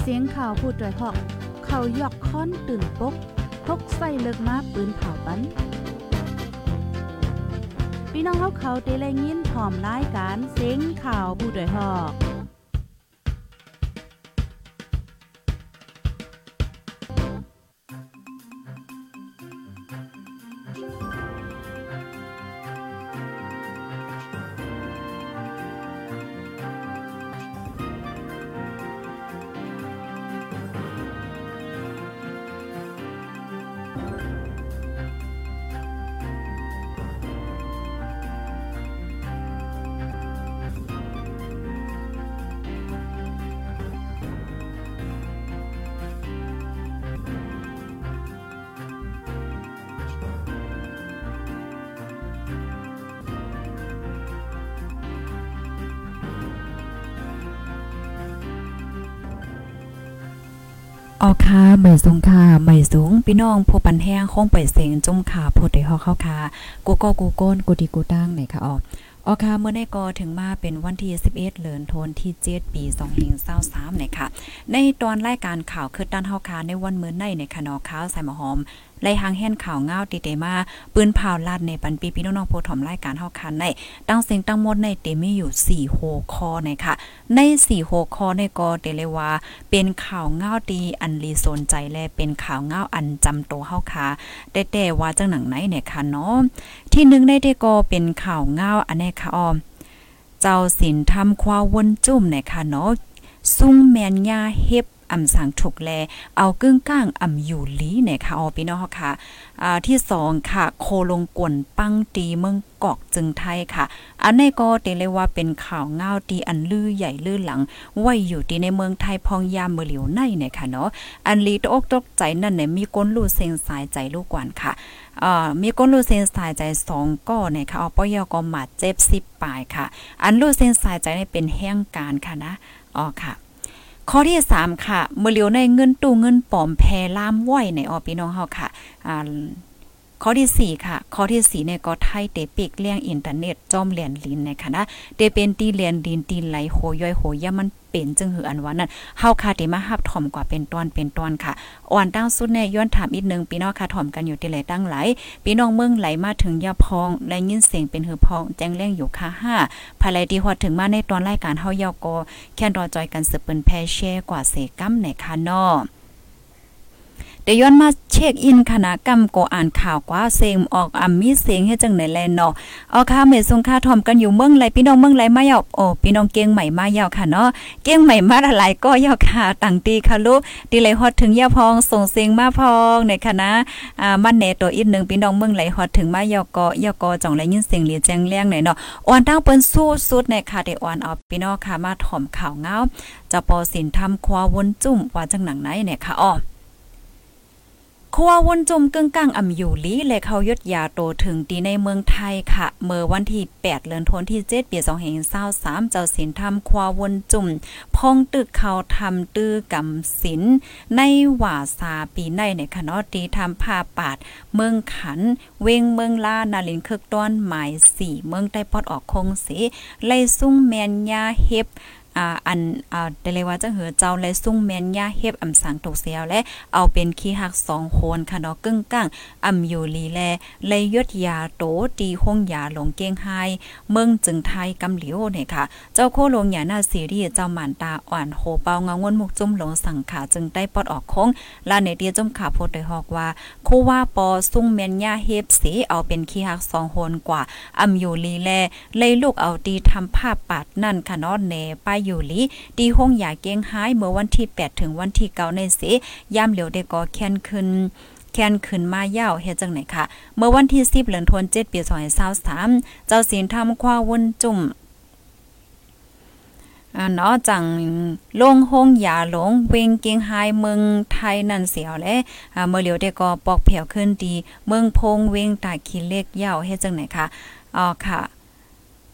เสียงข่าวผู้ด้วยหอก เขายอกค้อนตื่นปกพกใส่เลิกมาปืนเผาปันพี่น้องเขาเขาได้แลยินพร้อมรายการเสียงข่าวผู้ด้วยหอก ออค่ะไม่สูงค่ะไม่สูงพี่น้องผู้ปันแห้งคงไปเสียงจุ่มขาผู้ใดฮอกเข้าค่ะกูก็กูโก้นกูดีกูตั้งไหนค่ะออออค่ะเมื่อได้ก็ถึงมาเป็นวันที่ 11เดือนธันที่ 7 ปี2523เนี่ยค่ะ ในตอนรายการข่าวคือด้านเฮาคาในวันมื้อในในคณะข่าวใส่หมหอม ไล่หางแห่นข่าวเงาติเตมาปืนเผาลาดในปันปีพี่น้องๆผู้ถมรายการเฮาคันในตั้งเสียงตั้งหมดในเตมีอยู่ 4 โหคอในค่ะ ใน 4 โหคอในก็เตเลว่า เป็นข่าวเงาดีอันลีสนใจและเป็นข่าวเงาอันจำโตเฮาค่ะแต่แต่ว่าจังหนังไหนเนี่ยค่ะเนาะที่หนึ่งในเตก็เป็นข่าวเงาอันนี้ค่ะออม เจ้าสินทำความวนจุ่มในค่ะเนาะซุ่งแมนยาเฮ็บ อำสังถูกแล เอากึ่งก้างอำอยู่ลีเนี่ยค่ะอ๋อพี่น้องค่ะอ่าที่สองค่ะ โคลงกวนปังตีเมืองกอกจึงไทยค่ะ อันนี้ก็เตเลยว่าเป็นข่าวเงาตีอันลือใหญ่ลือหลังไว้อยู่ที่ในเมืองไทยพองยามเมื่อเหลียวในเนี่ยค่ะเนาะอันลีตอกตกใจนั่นเนี่ยมีก้นลู่เซงสายใจลูกกวนค่ะมีก้นลู่เซนสายใจสองก้อเนี่ยค่ะอปยก็มาเจ็บสิบปลายค่ะ อันลู่เซนสายใจนี่เป็นแห่งการค่ะนะอ๋อค่ะ ข้อที่ 3 ค่ะ เมื่อเหลียวในเงินตู้เงินปลอมแพรล่ามว้อยในออพี่น้องเฮาค่ะอ่า ข้อที่ 4 ค่ะ ข้อที่ 4เนี่ยก็ไทยเตปิกเลี่ยงอินเทอร์เน็ตจอมเหรียญลินในค่ะนะเตเป็นตีเหรียญดินตีไหลโหย่อยโหย่ามันเป็นจึงหืออันว่านั้นเฮาค่ะเตมาฮับถ่อมกว่าเป็นตอนเป็นตอนค่ะ อ่อนตั้งสุดแน่ย้อนถามอีกนึงพี่น้องค่ะถ่อมกันอยู่ที่ไหลตั้งหลายพี่น้องเมืองไหลมาถึงยาพอง และยินเสียงเป็นหือพอง แจ้งแรงอยู่ค่ะ5ภายไลที่ฮอดถึงมาในตอนรายการเฮายาวก็แค่รอจอยกันสืบเปิ้นแพแช่กว่าเสกัมในค่ะนา เดี๋ยวย้อนมาเช็คอินคณะกรรมก็อ่านข่าวกว่าเสียงออกอ่ำมีเสียงเฮ็ดจังไหนแลเนาะเอาค่ะเมสงค่าทอมกันอยู่เมืองไรพี่น้องเมืองไรมาเยาโอ้พี่น้องเก่งใหม่มาเยาค่ะเนาะเก่งใหม่มาหลายก็เยาค่ะต่างตีค่ะลูกดีเลยฮอดถึงยาพองส่งเสียงมาพองในคณะอ่ามันแหน่ตัวอีกนึงพี่น้องเมืองไรฮอดถึงมาเยาก็เยาก็จ่องไรยินเสียงเรียแจ้งแรงหน่อยเนาะอ่อนตั้งเปิ้นสู้สุดในค่ะได้อ่อนเอาพี่น้องค่ะมาถ่อมข่าวเงาจะปอสินทำควาวนจุ่มว่าจังหนังไหนเนี่ยค่ะอ้อ คัววนจมกึ่งกลางอ่ำอยู่ลีและเขายดยาโตถึงตีในเมืองไทยค่ะ เมื่อวันที่ 8เดือนธันวาคมที่7ปี2523เจ้าศิลทำควาวนจุ่มพองตึกเขาทำตื้อกำศิลในหว่าสาปีในในคณะตีทำผ้าปาด เมืองขัน เวงเมืองลานาลินคึกต้อนหมายสี่เมืองใต้ปอดออกคงเสไล่ซุ่งแมนยาเฮ็บ อ่าอันอ่าได้เลยว่าจะเหือเจ้าและซุ่งแม่นย่าเฮ็บอำสังตกเสียวและเอาเป็นขี้หักสองโคนค่ะเนาะกึ่งกลางอำอยู่ลีแลเลยยดยาโตตีห้องยาหลงเก้งไฮเมืองจึงไทยกำเหลียวเนี่ยค่ะ เจ้าโคลงหยาหน้าซีรีส์เจ้าหมานตาอ่อนโหเปาเงางวนมุกจุ่มหลงสังขาจึงได้ปลดออกคงลาในเดียจุ่มขาโพดได้ฮอกว่าโคว่าปอซุ่งแม่นย่าเฮ็บสีเอาเป็นขี้หักสองโคนกว่าอำอยู่ลีแลเลยลูกเอาตีทำภาพปาดนั่นค่ะเนาะแหน่ป้ายอยู่ลีตีห้องยาเก้งหายเมื่อวันที่ 8 ถึงวันที่9ในเสย่ามเหลียวได้ก็แค้นขึ้นแค้นขึ้นมายาวเฮ็ดจังไหนคะเมื่อวันที่ 10เดือนธันวาคม7ปี2023เจ้าศีลทำควาวนจุ่มอ่าเนาะจังลงห้องยาหลงเวงเกียงไฮเมืองไทยนั่นเสียวและอ่าเมื่อเหลียวได้ก็ปอกแผ่วขึ้นดีเมืองพงเวงตาขี้เล็กยาวเฮ็ดจังไหนคะอ๋อค่ะ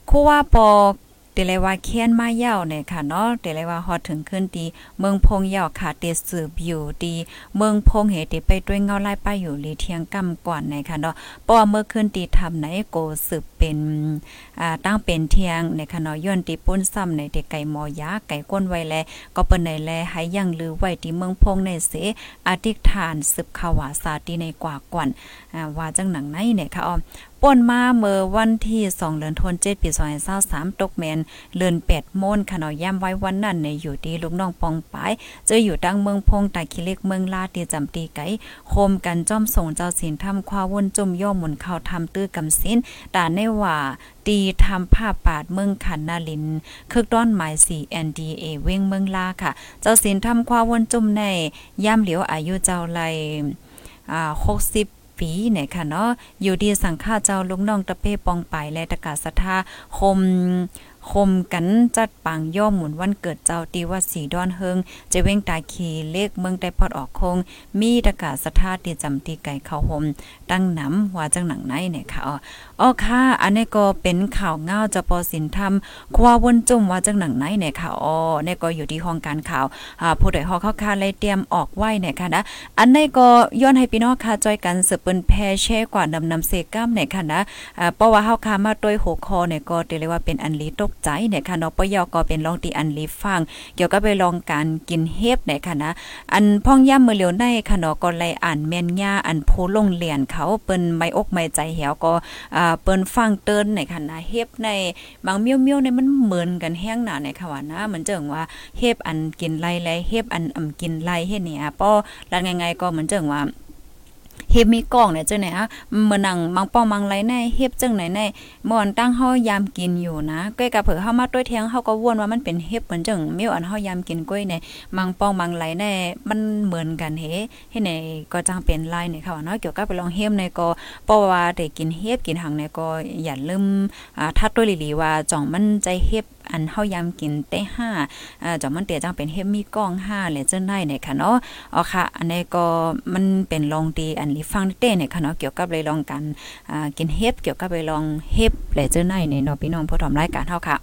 คู่ว่าปอก เตเลยว่าเคียนมาเย่าเนี่ยค่ะเนาะเตเลยว่าฮอดถึงขึ้นตีเมืองพงเย่าค่ะเตสืบอยู่ดีเมืองพงเหตุไปด้วยเงาไล่ป้าอยู่ลีเทียงกำก่อนในค่ะเนาะเพราะว่าเมื่อขึ้นตีทำไหนโกสืบเป็นอ่าตั้งเป็นเทียงในค่ะเนาะย้อนตีปุ้นซ้ำในเด็กไก่หมอยาไก่ก้นไว้แลก็เปิ้นในแลให้ยังลือไว้ที่เมืองพงในเสอธิษฐานสืบขาวาสาตีในกว่าก่อนอ่าว่าจังหนังไหนเนี่ยค่ะอ้อป่นมาเมื่อวันที่ 2 เดือนธันวาคมปี2023ตกแมนเลือน8โมงค่ะเนาย่ำไว้วันนั้นในอยู่ที่ลูกน้องปองปายเจออยู่ดังเมืองพงตาคิเล็กเมืองลาตีจำตีไก่โคมกันจ้อมส่งเจ้าศีลทำควาวนจุ่มย่อหมุนเข้าทำตื้อกำสินตาในว่าตีทำผ้าปาดเมืองขันนาลินคึกต้อนหมาย 4 NDA เว้งเมืองลาค่ะ เจ้าศีลทำควาวนจุ่มในย่ำเหลียวอายุเจ้าไลอ่า60 ปีเนี่ยค่ะเนาะอยู่ดีสังฆาเจ้าลุงน้องตะเป้ปองไปและตะกาศทาคม คมกันจัดปังย่อหมุนวันเกิดเจ้าตีว่าสีดอนเฮิงจะเว้งตาขีเลขเมืองได้พอดออกคง มีตะกาสถาตีจำตีไก่เข้าหมตั้งน้ำว่าจังหนังไหนเนี่ยค่ะอ๋อค่ะ อันนี้ก็เป็นข่าวเงาจะปอสินธรรมควาวนจุ่มว่าจังหนังไหนเนี่ยค่ะอ๋อเนี่ยก็อยู่ที่ห้องการข่าวอ่าผู้ใดฮอเข้าคาเลยเตรียมออกไว้เนี่ยค่ะนะอันนี้ก็ย้อนให้พี่น้องค่ะจอยกันสืบเปิ้นแพแช่กว่านำนำเซกัมเนี่ยค่ะนะอ่าเพราะว่าเฮาคามาด้วยหัวคอเนี่ยก็เรียกว่าเป็นอันลีตกใจเนี่ยค่ะเนาะปยอก็เป็นลองตีอันลีฟังเกี่ยวกับไปลองการกินเฮ็บเนี่ยค่ะนะอันพ่องย่ำมือเหลียวในค่ะเนาะก็เลยอ่านแม่นย่าอันโพลงเรียนเขาเปิ้นไม่อกไม่ใจเหี่ยวก็อ่าเปิ้นฟังเติ้นในค่ะนะเฮ็บในบางเมียวๆในมันเหมือนกันแห้งหนาในค่ะว่านะเหมือนเจิงว่าเฮ็บอันกินไรไรเฮ็บอันอ่ำกินไรเฮ็ดเนี่ยป้อแล้วไงๆก็เหมือนเจิงว่า เฮ็บมีกล้องเนี่ยจังไหนฮะเมื่อนังมังป้องมังไรในเฮ็บจังไหนในม่อนตั้งเฮายามกินอยู่นะก้อยกับเผือเฮามาด้วยเทียงเฮาก็วนว่ามันเป็นเฮ็บเหมือนจังเมียวอันเฮายามกินก้อยในมังป้องมังไรในมันเหมือนกันเฮเฮ็ดในก็จังเป็นลายเนี่ยค่ะเนาะเกี่ยวกับไปลองเฮ็บในก็เพราะว่าได้กินเฮ็บกินหังในก็อย่าลืมอ่าทัดด้วยลีๆว่าจ่องมันใจเฮ็บ อันเฮายามกินเต้ห้าอ่าจอมมันเตียจังเป็นเฮมมีกล้องห้าเลยเจ้าได้เนี่ยค่ะเนาะอ๋อค่ะ อันนี้ก็มันเป็นลองดีอันนี้ฟังเต้เนี่ยค่ะเนาะเกี่ยวกับเลยลองกันกินเฮฟเกี่ยวกับไปลองเฮ็บเลยเจ้าได้เนี่ยเนาะพี่น้องผู้ถอมรายการเฮาค่ะ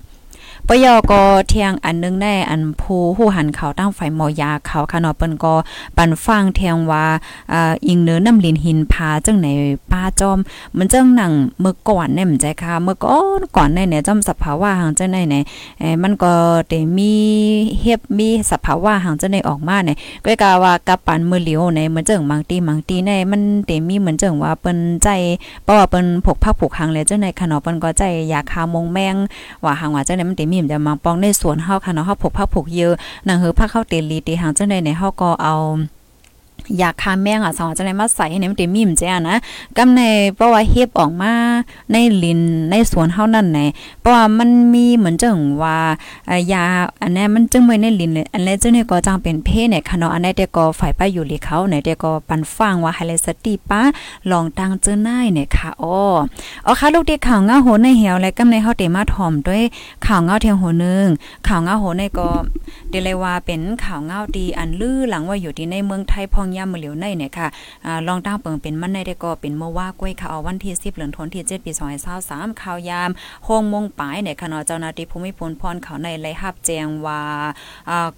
ปยอก็เที่ยงอันนึงได้อันผู้ผู้หันเขาตั้งไฟหมอยาเขาค่ะเนาะเปิ้นก็ปันฟังเทียงว่าอ่าอิงเนื้อน้ำลินหินพาจังไหนป้าจอม มันจังหนังเมื่อก่อนเนี่ยมันใจค่ะเมื่อก่อนก่อนในเนี่ยจอมสภาวะหางจังไหนเนี่ยเอ้มันก็ได้มีเฮ็บมีสภาวะหางจังไหนออกมาเนี่ยก็กะว่ากับปันมือเหลียวในมือนจังบางตีบางตีในมันได้มีเหมือนจังว่าเปิ้นใจเพราะว่าเปิ้นผกพักผูกหางแล้วจังไหนค่ะเนาะเปิ้นก็ใจอยากคามงแมงว่าหางว่าจังไหนเตมีมจะมาปองในสวนเฮาค่ะเนาะเฮาผกผักผกเยอะหนังเฮอผักเข้าเตลีตีหางจังได๋เนี่ยเฮาก็เอา อยากคาแมงอะสองจะได้มาใส่ให้มันเต็มมีมแจ้นะกำในเพราะว่าเฮ็บออกมาในลินในสวนเฮานั่นไหนเพราะว่ามันมีเหมือนจังว่ายาอันนี้มันจึงไม่ในลินอันนี้จึงเนี่ยก็จังเป็นเพศเนี่ยค่ะเนาะอันนี้เด็กก็ฝ่ายป้าอยู่ลีเขาไหนเด็กก็ปันฟังว่าไฮไลท์สติป้าลองตั้งเจอหน้าเนี่ยค่ะอ๋ออ๋อค่ะลูกเด็กข่าวเงาโหในเหี่ยวและกำในเฮาเตมาถ่อมด้วยข่าวเงาเทียงโหนึงข่าวเงาโหในก็เดเลยว่าเป็นข่าวเงาดีอันลือหลังว่าอยู่ที่ในเมืองไทยพองยามมื้อเหลียวในเนี่ยค่ะลองตั้งเปิงเป็นมันในได้ก็เป็นเมื่อว่าก้วยค่ะเอาวันที่10เดือนธันวาคมที่7ปี2023ข่าวยามโฮงมงปายเนี่ยค่ะเนาะเจ้าหน้าที่ภูมิพลพรเขาในไล่ฮับแจงว่า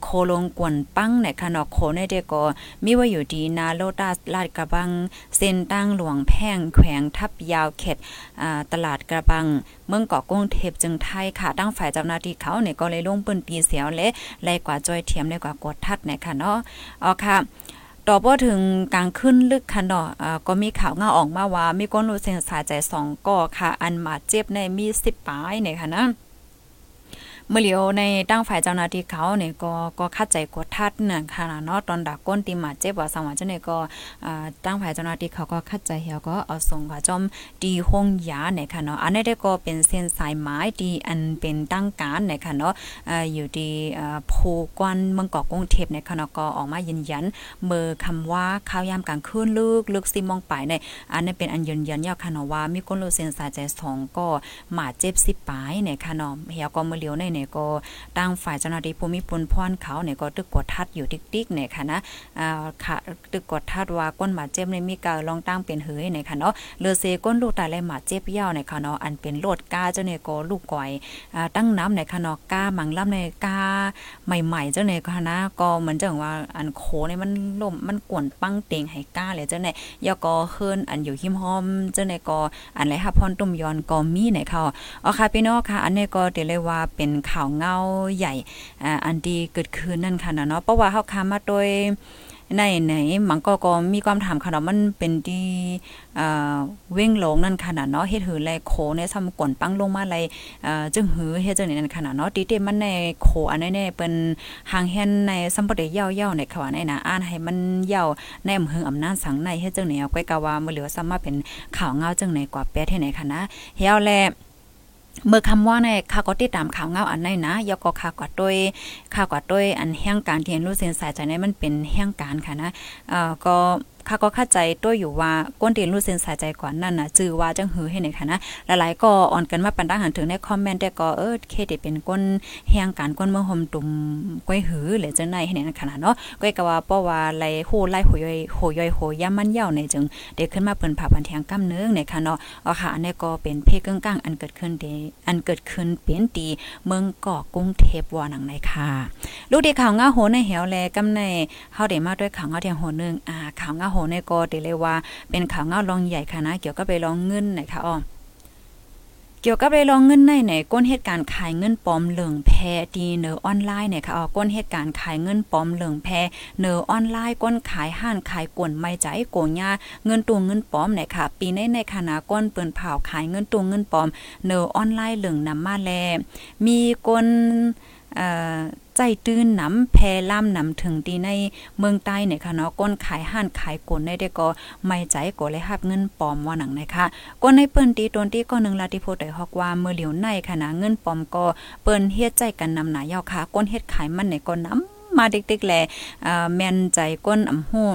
โคลงกวนปังเนี่ยค่ะเนาะโคในได้ก็มีว่าอยู่ดีนาโลตัสลาดกระบังเส้นตั้งหลวงแพ่งแขวงทับยาวเขตตลาดกระบังเมืองเกาะกรุงเทพจึงไทยค่ะตั้งฝ่ายเจ้าหน้าที่เขาเนี่ยก็เลยลงปืนตีเสียวและไล่กว่าจอยเทียมเลยกว่ากดทัดเนี่ยค่ะเนาะอ๋อค่ะ ต่อพอถึงกลางขึ้นลึกค่ะเนาะอ่าก็มีข่าวเงาออกมาว่ามีก้นรู้เส้นสายใจสองก่อค่ะ อันมาเจ็บในมีสิบปลายเนี่ยค่ะนะ เมื่อเหลียวในตั้งฝ่ายเจ้าหน้าที่เขาเนี่ยก็ก็คัดใจกดทัดน่ะค่ะเนาะตอนดักก้นตีหมาเจ็บว่าสังวะเจ้าเนี่ยก็ตั้งฝ่ายเจ้าหน้าที่เขาก็คัดใจเหี่ยวก็เอาส่งค่ะจอมดีห้องยาเนี่ยค่ะเนาะอันนี้ได้ก็เป็นเส้นสายไม้ที่อันเป็นตั้งการเนี่ยค่ะเนาะอยู่ที่อ่าภูกวนเมืองเกาะกรุงเทพเนี่ยค่ะเนาะก็ออกมายืนยันเมื่อคำว่าข้าวยามกลางคืนลึกลึกสิมองไปในอันนี้เป็นอันยืนยันยาวค่ะเนาะว่ามีคนรู้เส้นสายใจสองก็หมาเจ็บสิปลายเนี่ยค่ะเนาะเหี่ยวก็เมื่อเหลียวในเนี่ยก็ตั้งฝ่ายเจ้าหน้าที่ภูมิพลพรเขาเนี่ยก็ตึกกดทัดอยู่ติ๊กๆเนี่ยค่ะนะอ่าค่ะตึกกดทัดว่าก้นหมาเจ็บในมีการลองตั้งเป็นเฮยเนี่ยค่ะเนาะเลือเซก้นลูกตายเลยหมาเจ็บยาวเนี่ยค่ะเนาะอันเป็นโลดก้าเจ้าเนี่ยก็ลูกก่อยอ่าตั้งน้ำเนี่ยค่ะเนาะกามังล่ำในกาใหม่ ๆ เจ้าเนี่ยค่ะนะก็เหมือนจังว่าอันโคเนี่ยมันล่มมันกวนปังเต็งให้ก้าเลยเจ้าเนี่ยยอก็เฮิรนอันอยู่หิมหอมเจ้าเนี่ยก็อันไรฮับพรตุ่มยอนก็มีเนี่ยค่ะอ๋อค่ะพี่น้องค่ะ อันนี้ก็เดี๋ยวเลยว่าเป็นข่าวเงาใหญ่อันดีเกิดขึ้นนั่นค่ะเนาะเพราะว่าเฮาค้ามาโดยในไหนมันก็ก็มีความถามค่ะเนาะมันเป็นที่อ่าเว้งหลงนั่นค่ะเนาะเฮ็ดหือแลโคเนี่ยซ้ำก่นปังลงมาเลยอ่าจึงหือเฮ็ดจังนี้นั่นค่ะเนาะติเตมันในโคอันนี้เนี่ยเป็นหางแฮนในสัมปได้ยาวๆในค่ะว่าในนะอ่านให้มันยาวในอำเภออำนาจสังในเฮ็ดจังนี้เอาก้อยกะว่ามื้อเหลือซ้ำมาเป็นข่าวเงาจังไหนกว่าแปดที่ไหนค่ะนะเฮียวแล เมื่อคำว่าในข่าก็ติดตามข่าวเงาอันไหนนะยก็ข่าวกว่าด้วยข่าวกว่าด้วยอันแห่งการเทียนรู้เส้นสายใจในมันเป็นแห่งการค่ะนะเอ่อก็ ข้าก็เข้าใจตัวอยู่ว่าก้นเตียนรู้เส้นสายใจก่อนนั่นน่ะจื่อว่าจังหือให้ไหนค่ะนะหลายๆก็อ่อนกันมาปันดังหันถึงในคอมเมนต์แต่ก็เออเคติเป็นก้นแห่งการก้นเมื่อห่มตุ่มก้อยหือหรือจังไหนให้ไหนขนาดเนาะก้อยก็ว่าเพราะว่าไหลโหไล่โหย่อยโหย่อยโหย่ามันเย่าในจึงเด็กขึ้นมาเปิ้นผ่าพันแทงกำเนื้อในค่ะเนาะอ๋อค่ะอันนี้ก็เป็นเพกึ่งกลางอันเกิดขึ้นเดอันเกิดขึ้นเปลี่ยนตีเมืองเกาะกรุงเทพวานังในค่ะลูกเด็กข่าวง้าโหในเหวแลกำในเฮาได้มาด้วยข่าวง้าเทียงโหนึงอ่าข่าวง้าโหในก็ได้เลยว่า เป็นข่าวเงาลองใหญ่ค่ะนะเกี่ยวกับไปลองเงินนะคะอ้อเกี่ยวกับไปลองเงินในไหนก้นเหตุการณ์ขายเงินปลอมเหลืองแพดีเนอออนไลน์เนี่ยค่ะอ๋อก้นเหตุการณ์ขายเงินปลอมเหลืองแพเนอออนไลน์ก้นขายห้านขายกวนไม่ใจโกญาเงินตัวเงินปลอมเนี่ยค่ะ ปีในในคณะก้นเปิ้นเผาขายเงินตัวเงินปลอมเนอออนไลน์เหลืองนำมาแลมีคนเอ่อ ใจตื้นน้ำแพล่ำน้ำถึงดีในเมืองใต้เนี่ยค่ะเนาะก้นขายห้านขายกลได้ได้ก็ไม่ใจก็เลยหับเงินปลอมว่าหนังนะคะก้นในเปิ้นตีตนที่ก็นึงลาติโพได้ฮอกว่าเมื่อเหลียวในค่ะนะเงินปลอมก็เปิ้นเฮ็ดใจกันนำหนายาวค่ะก้นเฮ็ดขายมันในก็น้ำมาเด็กๆแลอ่าแม่นใจก้นอำฮู้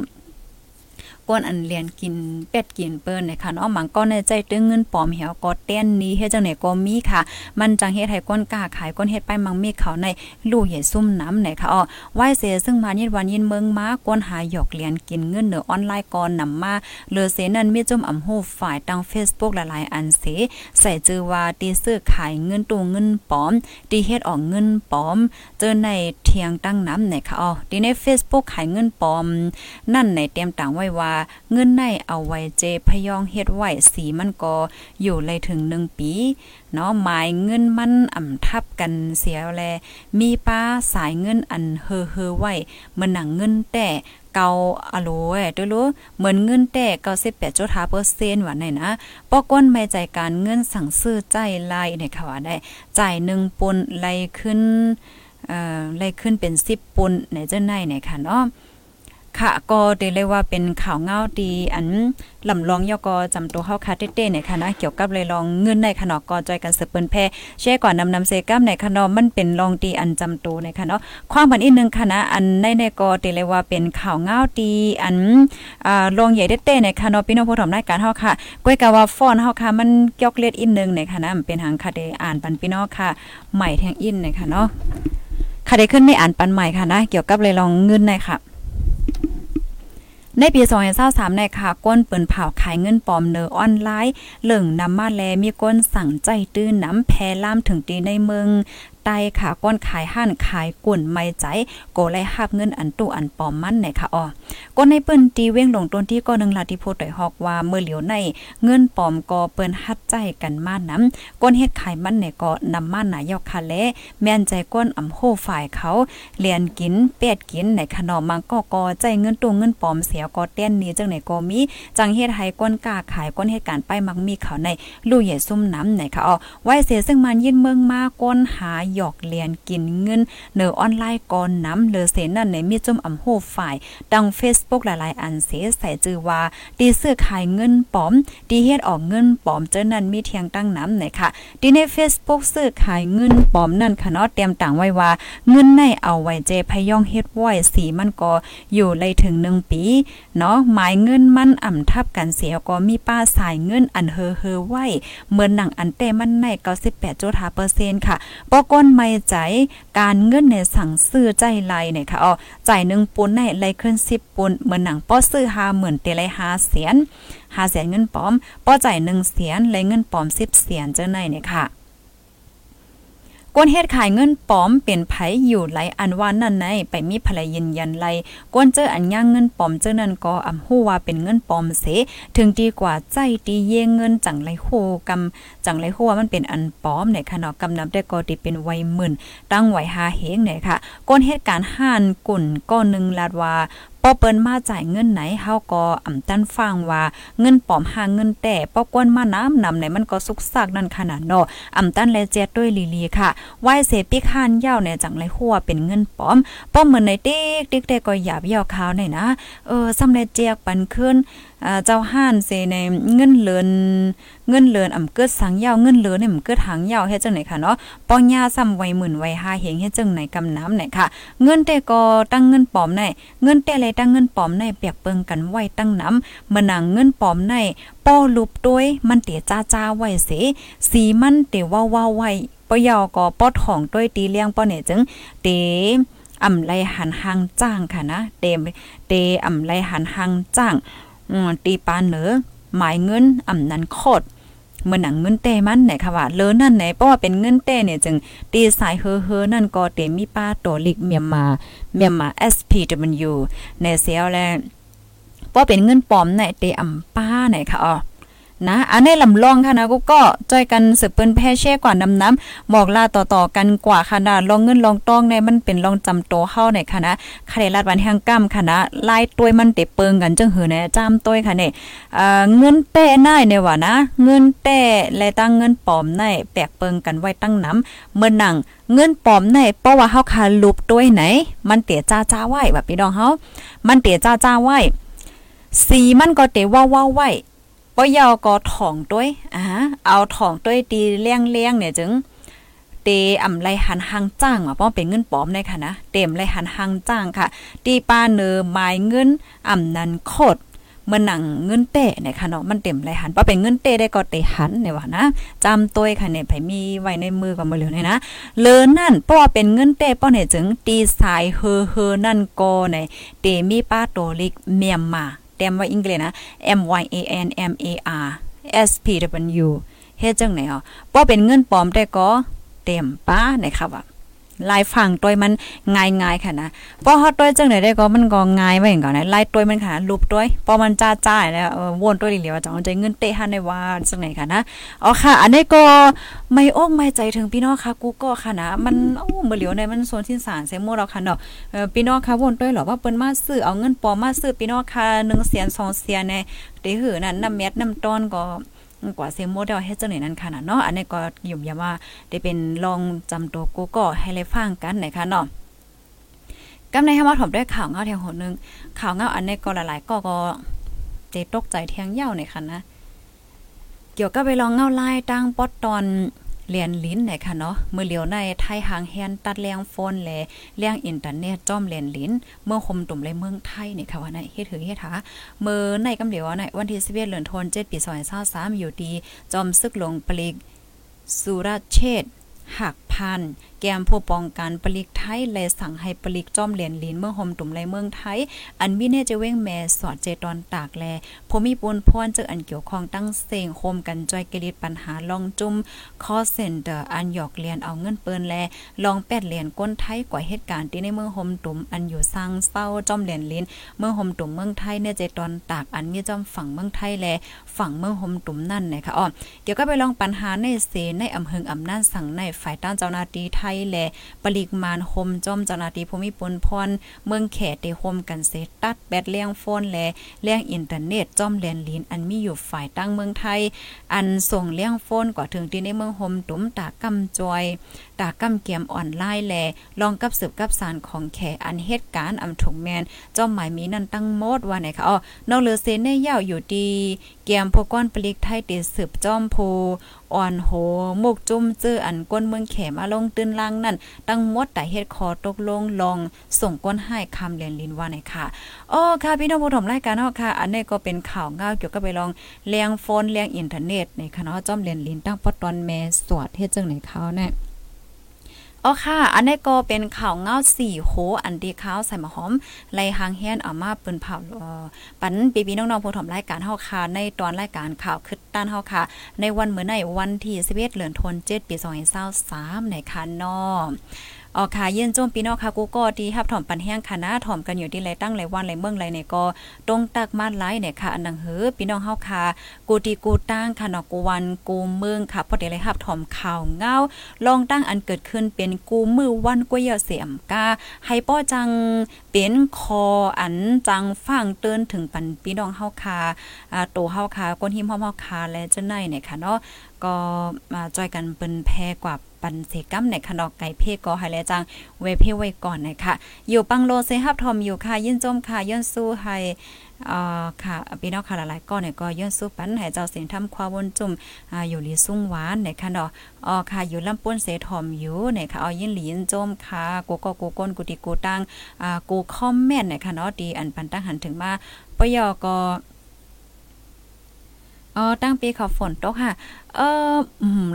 ก้นอันเรียนกินเป็ดกินเปิ้นในค่ะเนาะมังก็ในใจตึงเงินปลอมเหี่ยวก็เต้นนี้เฮ็ดจังไหนก็มีค่ะ มันจังเฮ็ดให้ก้นกล้าขายก้นเฮ็ดไปมังมีเขาในลู่ใหญ่ซุ่มน้ำไหนค่ะอ้อไหว้เสซึ่งมายิดวันยินเมืองมาก้นหาหยอกเรียนกินเงินเหนือออนไลน์ก่อนนำมาเลือเสนั้นมีจุ่มอำฮู้ฝ่ายทาง Facebook หลายๆอันเสใส่จือว่าตีซื้อขายเงินตู้เงินปลอมตีเฮ็ดออกเงินปลอม เจอในเทียงตั้งน้ำไหนค่ะอ้อตีใน Facebook ขายเงินปลอม นั่นในเตรียมต่างไว้ว่าเงินในเอาไว้เจพยองเฮ็ดไว้สีมันก็อยู่เลยถึงหนึ่งปีเนาะหมายเงินมันอ่ำทับกันเสียแล มีป้าสายเงินอันเฮอเฮอไว้มือนหนังเงินแต่เกาอะโลเอ้ด้วยรู้เหมือนเงินแต่เกาสิบแปดจุดห้าเปอร์เซ็นต์ว่าไหนนะปอก้นไม่ใจการเงินสั่งซื้อใจไล่ในค่ะว่าได้ จ่ายหนึ่งปุนไล่ขึ้น เอ่อไล่ขึ้นเป็นสิบปุนในเจ้าในในค่ะเนาะค่ะก็ได้เลยว่าเป็นข่าวเงาดีอันลำลองยอกอจำตัวเฮาคาเต้ๆในคณะเกี่ยวกับเลยลองเงินในคณะกอจอยกันเสืบเปิ้นแพ่แช่ก่อนนำนำเซกัมในคณะมันเป็นลองดีอันจำตัวในคณะความบันอีกนึงคณะอันในในกอได้เลยว่าเป็นข่าวเงาดีอันอ่าลองใหญ่เต้ๆในคณะพี่น้องผู้ถมรายการเฮาค่ะก้อยกะว่าฟ้อนเฮาค่ะมันเกี่ยวเลียดอีกนึงในคณะมันเป็นหางคาเดอ่านปันพี่น้องค่ะใหม่แทงอินในค่ะเนาะ ค่ะได้ขึ้นไม่อ่านปันใหม่ค่ะนะเกี่ยวกับเลยลองเงินหนค่ะ ในปี2023ในค่ะ ก้นเปิ้นเผาขายเงินปลอมเนอออนไลน์เหลิงนำมาแลมีก้นสั่งใจตื้นน้ำแพล่ามถึงตีในเมืองไต้ค่ะก้นขายห้านขายกุ่นไม่ใจโกไลหับเงินอันตู้อันปอมมันไหนค่ะอ๋อก้นในเปิ้นตีเว้งลงต้นที่ก็นึงลาที่พูดได้ฮอกว่าเมื่อเหลียวในเงินปอมก็เปิ้นฮัดใจกันมาน้ำก้นเฮ็ดขายมันเนี่ยก็นำมาหนายอกค่ะและแม่นใจก้นอำโหฝ่ายเขาเรียนกินเป็ดกินในขนมมังก็ก็ใจเงินตู้เงินปอมเสียก็เต้นนี้จังไหนก็มีจังเฮ็ดให้ก้นกล้าขายก้นเหตุการไปมักมีเขาในลู่ใหญ่ซุ่มน้ำไหนค่ะอ๋อไว้เสียซึ่งมันยินเมืองมาก้นหาหยอกเรียนกินเงินเนอออนไลน์ก่อนน้ำเลอเสนั่นในมีจุ่มอำโหฝ่ายดัง Facebook หลายๆ อันเสใส่จือว่าตีซื้อขายเงินปลอมตีเฮ็ดออกเงินปลอมเจ้านั้นมีเทียงตั้งน้ำไหนค่ะตีใน Facebook ซื้อขายเงินปลอมนั่นค่ะเนาะเตรียมต่างไว้ว่าเงินในเอาไว้เจพยองเฮ็ดไว้สีมันก็อยู่เลยถึง1ปีเนาะหมายเงินมันอ่ำทับกันเสียก็มีป้าสายเงินอันเฮอเฮอไว้เหมือนหนังอันเต้มันใน98.5%ค่ะปอก้นไม่ใจ การเงินในสั่งซื้อใจไหลเนี่ยค่ะอ๋อจ่ายหนึ่งปุนในไหลขึ้นสิบปุนเหมือนหนังป้อซื้อหาเหมือนเตไหลหาเสียนหาเสนเงินปลอมป้อจ่ายหนึ่งเสียนไหลเงินปลอมสิบเสียนเจ้าในเนี่ยค่ะ กวนเฮ็ดขายเงินปลอมเป็นไผอยู่ไหลอันว่านั่นในไปมีภรรยินยันไลกวนเจออันย่างเงินปลอมเจ้านั้นก็อำฮู้ว่าเป็นเงินปลอมเส ถึงดีกว่าใจตีเยเงินจังไรโหกำจังไรโหว่ามันเป็นอันปลอมเนี่ยค่ะเนาะกำนำได้ก็ติเป็นไวหมื่นตั้งไว้หาเฮงเนี่ยค่ะก้นเหตุการณ์ห่านกุ่นก็นึงลาดว่า ป้อเปิ้นมาจ่ายเงินไหนเฮาก็อ่ำตันฟังว่าเงินปลอมหาเงินแต่ป้อกวนมาน้ำนำไหนมันก็สุกซากนั่นขนาดเนาะอ่ำตันและเจ็ดด้วยลีลีค่ะไหวเสปิค่านยาวเนี่ยจังไรหัวเป็นเงินปลอมป้อเหมือนในติ๊กติ๊กแต่ก็หยาบยาวขาวหน่อยนะเออซ้ำในเจียกปันขึ้น เจ้าห้านเซในเงินเลินเงินเลินอ่ำเกิดสังยาวเงินเลินเนี่ยมันเกิดหางยาวเฮ็ดจังไหนค่ะเนาะป้องยาซ้ำไว้หมื่นไว้หาเฮงเฮ็ดจังไหนกำน้ำไหนค่ะ เงินแต่ก็ตั้งเงินปอมในเงินแต่เลยตั้งเงินปอมในเปียกเปิงกันไว้ตั้งน้ำมานังเงินปอมในป้อลุบด้วยมันเตียจ้าจ้าไว้เสสีมันเตว่าว่าไว้ปยอก็ป้อถ่องด้วยตีเลี้ยงป้อเนี่ยจึงเตอำไลหันหางจ้างค่ะนะเตเตอำไลหันหางจ้าง ตีปานเหนือหมายเงินอ่ำนันโคดเมื่อหนังเงินเต้มันไหนค่ะว่าเลอนั่นไหนเพราะว่าเป็นเงินเต้เนี่ยจึงตีสายเฮอเฮอนั่นก็เตมีป้าตัวลิกเมียมาเมียมมา SPW ในเซียวแลเพราะเป็นเงินปลอมไหนเตอำป้าไหนค่ะอ๋อ นะอันนี้ลำลองค่ะนะกูก็จอยกันสืบเปิ้นแพ่แช่กว่าน้ำน้ำบอกลาต่อๆกันกว่าค่ะนะลองเงินลองต้องในมันเป็นลองจำโตเฮาในค่ะนะคาเดลัดวันแห่งก้ามค่ะนะลายตัวมันเตะเปิงกันจังหือนจ้ามตัวค่ะเนี่ยเงินแต้น่ายเนี่ยว่านะ เงินแต้และตั้งเงินปลอมในแปลกเปิงกันไว้ตั้งน้ำเมื่อหนังเงินปลอมในเพราะว่าเฮาคาลุบตัวยไหน มันเตะจ้าจ้าไหวแบบพี่น้องเฮามันเตะจ้าจ้าไหวสีมันก็เตะว้าวๆไว้ ป้อยาวก็ถ่องด้วยอ่าเอาถ่องด้วยตีเลี้ยงเลี้ยงเนี่ยจึงเตอ่ำไรหันหังจ้างอะป้อเป็นเงินปลอมได้ค่ะนะเต็มไรหันหังจ้างค่ะ ตีปาเนอหมายเงินอ่ำนันโคดเมื่อหนังเงินเตะเนี่ยค่ะเนาะมันเต็มไรหันป้อเป็นเงินเตะได้ก็เตหันเนี่ยว่านะจำตัวค่ะเนี่ยไผมีไว้ในมือก็บ่เหลือเนี่ยนะเลอนั่นเพราะว่าเป็นเงินเตะป้อเนี่ยจึงตีสายเฮอเฮอนั่นก็ในเตมีป้าโตลิกเมียมมา เต็มว่าอังกฤษนะ M Y A N M A R S P W เฮ็ดจังไหนอะบ่เป็นเงินปลอมแต่ก็เต็มป้านะครับว่า ลายฝั่งตัวมันง่ายๆค่ะนะพอฮอดตัวจังไหนได้ก็มันก็ง่ายไว้ก่อนนะลายตัวมันค่ะรูปตัวพอมันจ้าจ้าแล้วเออวนตัวเหลียวจังใจเงินเตะหันในว่าจังไหนค่ะนะอ๋อค่ะ อันนี้ก็ไม่โอ้ไม่ใจถึงพี่น้องค่ะกูก็ค่ะนะมันโอ้บ่เหลียวในมันโซนที่สารเซมโมเราค่ะเนาะพี่น้องค่ะวนตัวหรอว่าเปิ้นมาซื้อเอาเงินปอมมาซื้อพี่น้องค่ะ1เสียน2เสียนในเด้หือนั่นน้ำเม็ดน้ำต้นก็ กว่าเซมโมเดลเฮ็ดจังไหนนั้นค่ะนะเนาะอันนี้ก็ยุ่มยาว่าได้เป็นลองจำตัวกูก็ให้เลยฟังกันนะคะเนาะกำในให้มาถมด้วยข่าวเงาแทงหนึงข่าวเงาอันนี้ก็หลายๆก็ก็เจตกใจเทียงเยาวในค่ะนะ เกี่ยวกับไปลองเงาไล่ตั้งปอตตอน เรียนลิ้นไหนค่ะเนาะเมื่อเหลียวในไทยหางแฮนตัดแรงโฟนแลเลี้ยงอินเทอร์เน็ตจ้อมเรียนลิ้น เมื่อคมตุ่มเลยเมืองไทยนี่ค่ะว่าในเฮ็ดถือเฮ็ดหาเมื่อในกำเหลียวในวันที่11เดือนธันวาคม7ปี2023อยู่ดีจอมซึกลงปลีกสุรเชษหักพัน แกมผู้ป้องกันปลิกไทยและสั่งให้ปลิกจ้อมเหรียญลินเมืองห่มตุ่มไรเมืองไทย อันมีเนจะเว้งแม่สอดเจตอนตากแลพมีปูนพรเจออันเกี่ยวข้องตั้งเสงโคมกันจอยกริดปัญหาลองจุ่มคอเซ็นเตอร์อันหยอกเรียนเอาเงินเปิ้นแลลองแปดเหรียญก้นไทยกว่าเหตุการณ์ที่ในเมืองห่มตุ่มอันอยู่สร้างเศร้าจ้อมเหรียญลินเมืองห่มตุ่มเมืองไทยเน่เจตอนตากอันมีจ้อมฝั่งเมืองไทยแลฝั่งเมืองห่มตุ่มนั่นนะคะอ๋อเกี่ยวก็ไปลองปัญหาในเสในอำเภออำนาจสั่งในฝ่ายต้านเจ้าหน้าที่ไทยแลปริกมานคมจอมจราหน้าตีภูมิปลพรเมืองแขเตโฮมกันเสตัดแบตเลี้ยงโฟนและเลี้ยงอินเทอร์เน็ตจอมแลนลินอันมีอยู่ฝ่ายตั้งเมืองไทย อันส่งเลี้ยงโฟนกว่าถึงที่ในเมืองโฮมตุ้มตากำจอย ตากำเกียมออนไลน์แลลองกับสืบกับสารของแขอันเหตุการณ์อำถุงแมนจอมหมายมีนั่นตั้งโมดว่าไหนคะอ๋อนอกเลือเซนในยาวอยู่ดีเกียมพวกก้อนปลิกไทยติสืบจอมโพอ่อนโหมุกจุ้มจื้ออันก้นเมืองแขมาลงตื้นล่างนั่นตั้งมดแต่เฮ็ดคอตกลงลอง ส่งก้นให้คำเรียนลินว่าไหนค่ะอ๋อค่ะพี่น้องผู้ชมรายการเนาะค่ะ อันนี้ก็เป็นข่าวเงาเกี่ยวกับไปลองเลียงโฟนเลียงอินเทอร์เน็ตในคณะจอมเรียนลินตั้งปอตอนแม่สวดเฮ็ดจังไหนเขาแน่ อ๋อค่ะ อันนี้ก็เป็นข่าวเงาสี่โคอันดีข้าวใส่มาหอมไล่หางเฮียนเอามาเปิ้นเผาปันปีปีน้องๆผู้ถมรายการเฮาค่ะในตอนรายการข่าวคึดด้านเฮาค่ะ ในวันเหมือนในวันที่11เดือนธันวาคมปี2023ในคันนอ อ๋อค่ะเย็นโจมพี่น้องค่ะกูก็ที่รับถ่อมปันแห้งค่ะนะถ่อมกันอยู่ที่ไรตั้งไรวันไรเมืองไรเนี่ยก็ตรงตักมาหลเนี่ยค่ะอันนังเหือพี่น้องเฮาค่ะกูตีกูตั้งค่ะเนาะกูวันกูเมืองค่ะพอดีเลยรับถ่อมข่าวเงาลองตั้งอันเกิดขึ้นเป็นกูมือวันกวยเสียมกาให้ป้อจังเป็นคออันจังฟังเตือนถึงปันพี่น้องเฮาค่ะอ่าโตเฮาค่ะก้นหิมเฮาค่ะและเจังได๋เนี่ยค่ะเนาะก็มาจอยกันเปิ้นแพ้กว่า ปันเสกัมในขนอกไก่เพ่ก็ให้แล้จังเวเพ่ไว้ก่อนนะคะอยู่ปังโลเซฮับทอมอยู่ค่ะยินจมค่ะย้อนสู้ให้อ่าค่ะพี่น้องค่ะหลายๆก้อนเนี่ยก็ย้อนสู้ปันให้เจ้าเสียงทำความวนจุ่มอ่าอยู่ลีสุ่งหวานในค่ะเนาะอ๋อค่ะอยู่ลำป้นเสทอมอยู่ในค่ะเอายินหลียินจมค่ะกูก็กูก้นกูติกูตั้งอ่ากูคอมเมนต์ในค่ะเนาะดีอันปันตั้งหันถึงมาปยอก็อ๋อตั้งปีเขาฝนตกค่ะ เอ่อ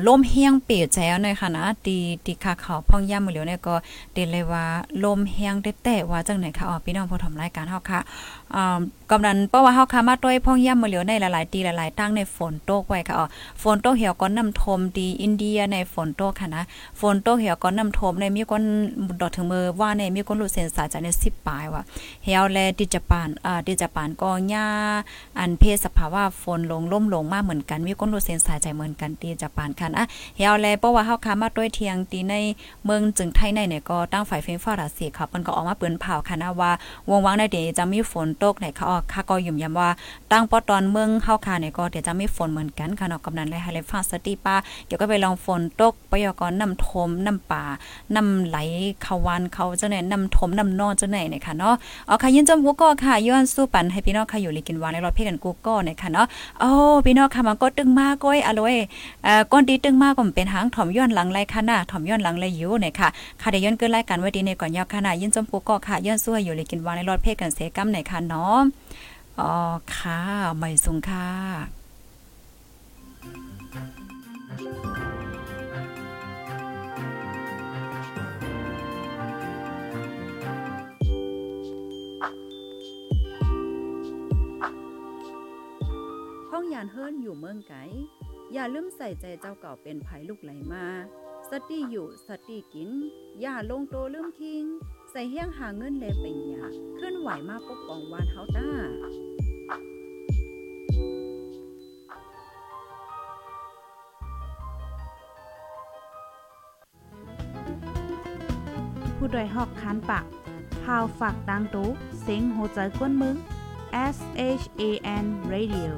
ลมเฮียงเปียแจ้วหน่อยค่ะนะตีตีคาเขาพ่องย่ำมือเหลียวเนี่ยก็เดเลยว่าลมเฮียงได้แต่ว่าจังไหนค่ะอ๋อพี่น้องผู้ทำรายการเฮาค่ะอ่ากำนันเพราะว่าเฮาค่ะมาด้วยพ่องย่ำมือเหลียวในหลายๆตีหลายๆตั้งในฝนตกไว้ค่ะอ๋อฝนตกเหี่ยวก็น้ำทมดีอินเดียในฝนตกค่ะนะฝนตกเหี่ยวก็น้ำทมในมีคนดอกถึงมือว่าในมีคนรู้เส้นสายจากใน10ปลายว่าเหี่ยวแลดิจปานอ่าดิจปานก็หญ้าอันเพศสภาวะฝนลงล่มลงมาเหมือนกันมีคนรู้เส้นสายใจเหมือนกันตีจะปานคันอะเฮาแลเพราะว่าเฮาคามาด้วยเทียงตีในเมืองจึงไทยในเนี่ยก็ตั้งฝ่ายไฟฟ้ารัสเซียค่ะเปิ้นก็ออกมาเปิ้นเผาค่ะนะว่าวงวังในเดี๋ยวจะมีฝนตกในค่ะออกค่ะก็ยุ่มย้ำว่าตั้งปอตอนเมืองเฮาค่ะเนี่ยก็เดี๋ยวจะมีฝนเหมือนกันค่ะเนาะกำนันเลยให้เลยฟ้าสติป้าเดี๋ยวก็ไปลองฝนตกปยกรน้ำทมน้ำป่าน้ำไหลเขาวันเขาเจ้าเนี่ยน้ำทมน้ำนองเจ้าไหนเนี่ยค่ะเนาะเอาค่ะยินจมกูก็ค่ะย้อนสู้ปันให้พี่น้องค่ะอยู่ลีกินวานในรถเพ่กันกูก็เนี่ยค่ะเนาะโอ้พี่น้องค่ะมันก็ตึงมากก้อยอร่อยเอ่อก้นดีตึงมากก็เป็นหางถ่อมย้อนหลังไรค่ะนะถ่อมย้อนหลังไรอยู่เนี่ยค่ะค่ะได้ย้อนเกินรายการไว้ดีในก่อนยาวค่ะนะยินจมกูก็ค่ะย้อนสู้อยู่เลีกินวานในรถเพ่กันเสกัมในค่ะเนาะอ๋อค่ะไม่สูงค่ะห้องยานเฮิรนอยู่เมืองไก อย่าลืมใส่ใจเจ้าเก่าเป็นไผลูกไหลมาสติอยู่สติกิน อย่าลงโตลืมทิ้งใส่เฮี้ยงหาเงินแลเป็นหยาขึ้นไหวมาปกป้องวานเฮาต้าผู้ดยหอกคันปากพาวฝากดังตู้เซ็งโหใจกวนมึง S H A N Radio